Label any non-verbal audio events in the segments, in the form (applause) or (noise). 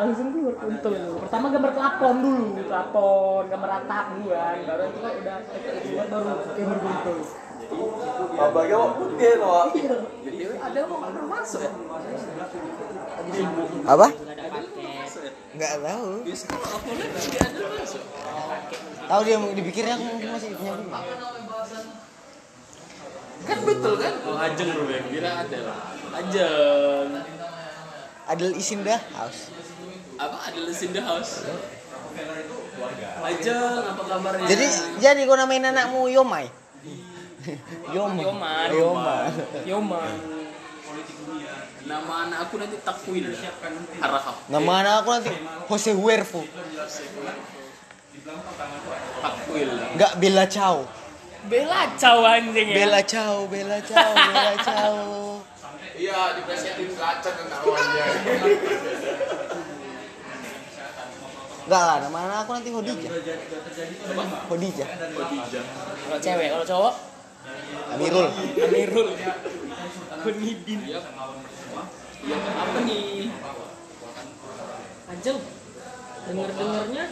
langsung keluar kontol dulu. Pertama gambar kelapon dulu, kelapon, gambar atap duluan, baru itu kan udah keluar baru gambar kontol. Abangnya mau putih loh. Jadi ada mau pernah masuk ya? Apa? Nggak ada paket. Nggak tahu. Masuk. Tahu dia dipikirnya aku mungkin masih nyambung. Kan betul kan? Oh Ajeng Ruben, kira ada lah. Ajeng. Adel Isinda House. Apa ada in the house? Ajeng, apa kabarnya? Jadi jadi kau namain anakmu Yomai. (laughs) Yoma. Yoman. Yoma. Yoman. nama anak aku nanti Takwil. Harahap. Nama anak aku nanti Jose Huervo. Takwil. Enggak Bella Ciao. Bela caw anjing ya. Bella Ciao, Bella Ciao, Bella (laughs) Ciao. Iya, diplesetin kacang kan awalnya. Enggak lah, nama anak aku nanti. Hodijah. Khadijah. Kalau cewek, kalau cowok Amirul. Amirul. Kunidin. Iya. Iya, apa nih? Anjing. Dengar-dengarnya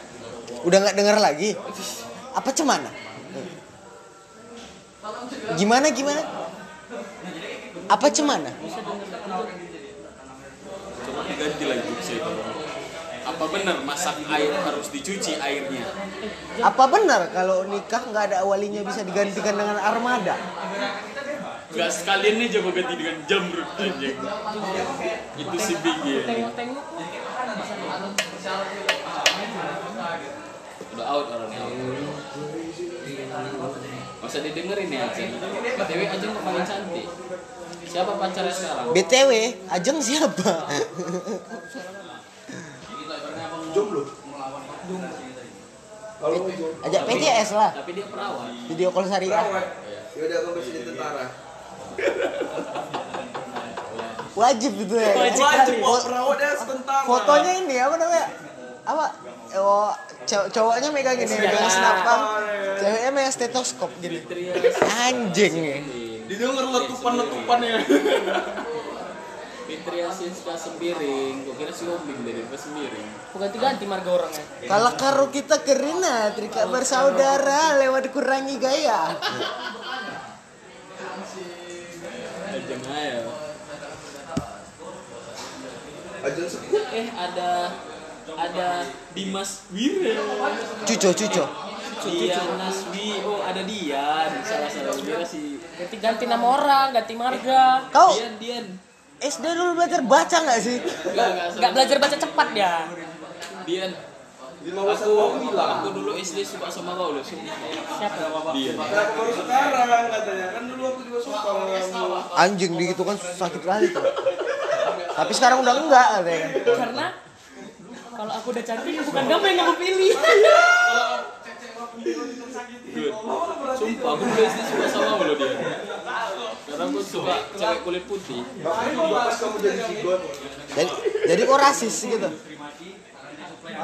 Udah nggak dengar lagi? Apa cemana? Gimana gimana? Apa cemana? Coba diganti lagi saya tolong. Apa benar masak air harus dicuci airnya? Apa benar kalau nikah nggak ada awalinya bisa digantikan dengan armada? Gak sekalian nih coba ganti dengan jamrut anjing. Itu si Biggie. tengok-tengok out orangnya. Masa didengerin ya Ajeng? BTW Ajeng kok paling cantik? Siapa pacarnya sekarang? BTW, Ajeng siapa? Jomblo. Kalau. Ajak PCS lah. Tapi dia perawat. Video call syariah. Ya udah kamu jadi tentara. Wajib gitu ya. Wajib Wajib. Fotonya ini apa namanya? Apa? Oh, cow- cowoknya megang gini, megang senapan. Ceweknya megang stetoskop gini. Anjing ya. Didengar letupan-letupannya. Fitria Siska Sembiring, gue kira si Oming dari pas Sembiring. Ganti-ganti marga orangnya. Kalau karo kita kerina, trika bersaudara lewat kurangi gaya. Ajeng ayo. Sepi. Eh ada ada Dimas Wira. Cuco, cuco. Dian Nasbi, oh ada Dian, salah salah kira si Ganti-ganti nama orang, ganti marga. Kau Dian Dian. SD dulu belajar baca nggak sih? Enggak enggak Nggak belajar baca cepat dia. Dian. Aku aku dulu SD suka sama kau loh. Siapa? Dian. Kenapa baru sekarang katanya? Kan dulu aku juga suka. Anjing gitu kan sakit kali tuh. Tapi sekarang udah enggak katanya kan. Karena kalau aku udah cantik bukan kamu yang kamu pilih. Sumpah aku SD suka sama kau loh Dian. Karena aku suka cewek kulit putih. Jadi? Jadi jadi kok rasis gitu.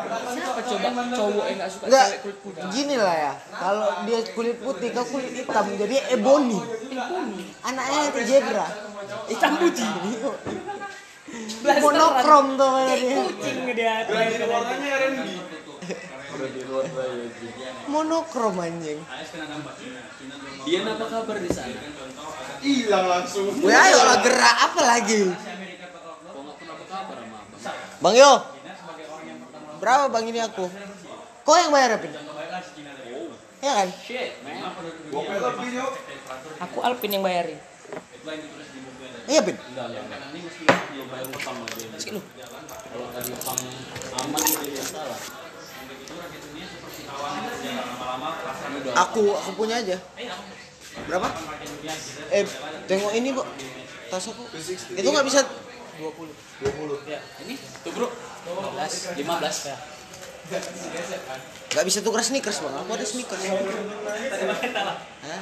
Siapa coba cowok yang nggak suka Enggak, cewek kulit putih? gini lah ya. Kalau dia kulit putih, kau kulit hitam, jadi ebony. Anaknya itu zebra. Hitam putih. Monokrom tuh kata dia. Kucing dia. Warnanya R&B. Monokrom anjing. Dian apa kabar di sana? Hilang langsung. Wih ayo lah gerak apa lagi? Bang Yo. Berapa bang ini aku? Kau yang bayar Pin? Ya kan? Shit. Aku Alpin yang bayarin. Iya Pin. Enggak, enggak, enggak. Ini mesti belum bayar utang lagi. Meski lu. Kalau tadi utang aman itu ya salah. Aku aku punya aja. Berapa? Eh tengok ini kok tas aku. Itu nggak bisa 20. 20. Ya, ini tuh bro. 15. 15 ya. Nggak bisa tukar sneakers bang. Aku ada sneakers. Hah?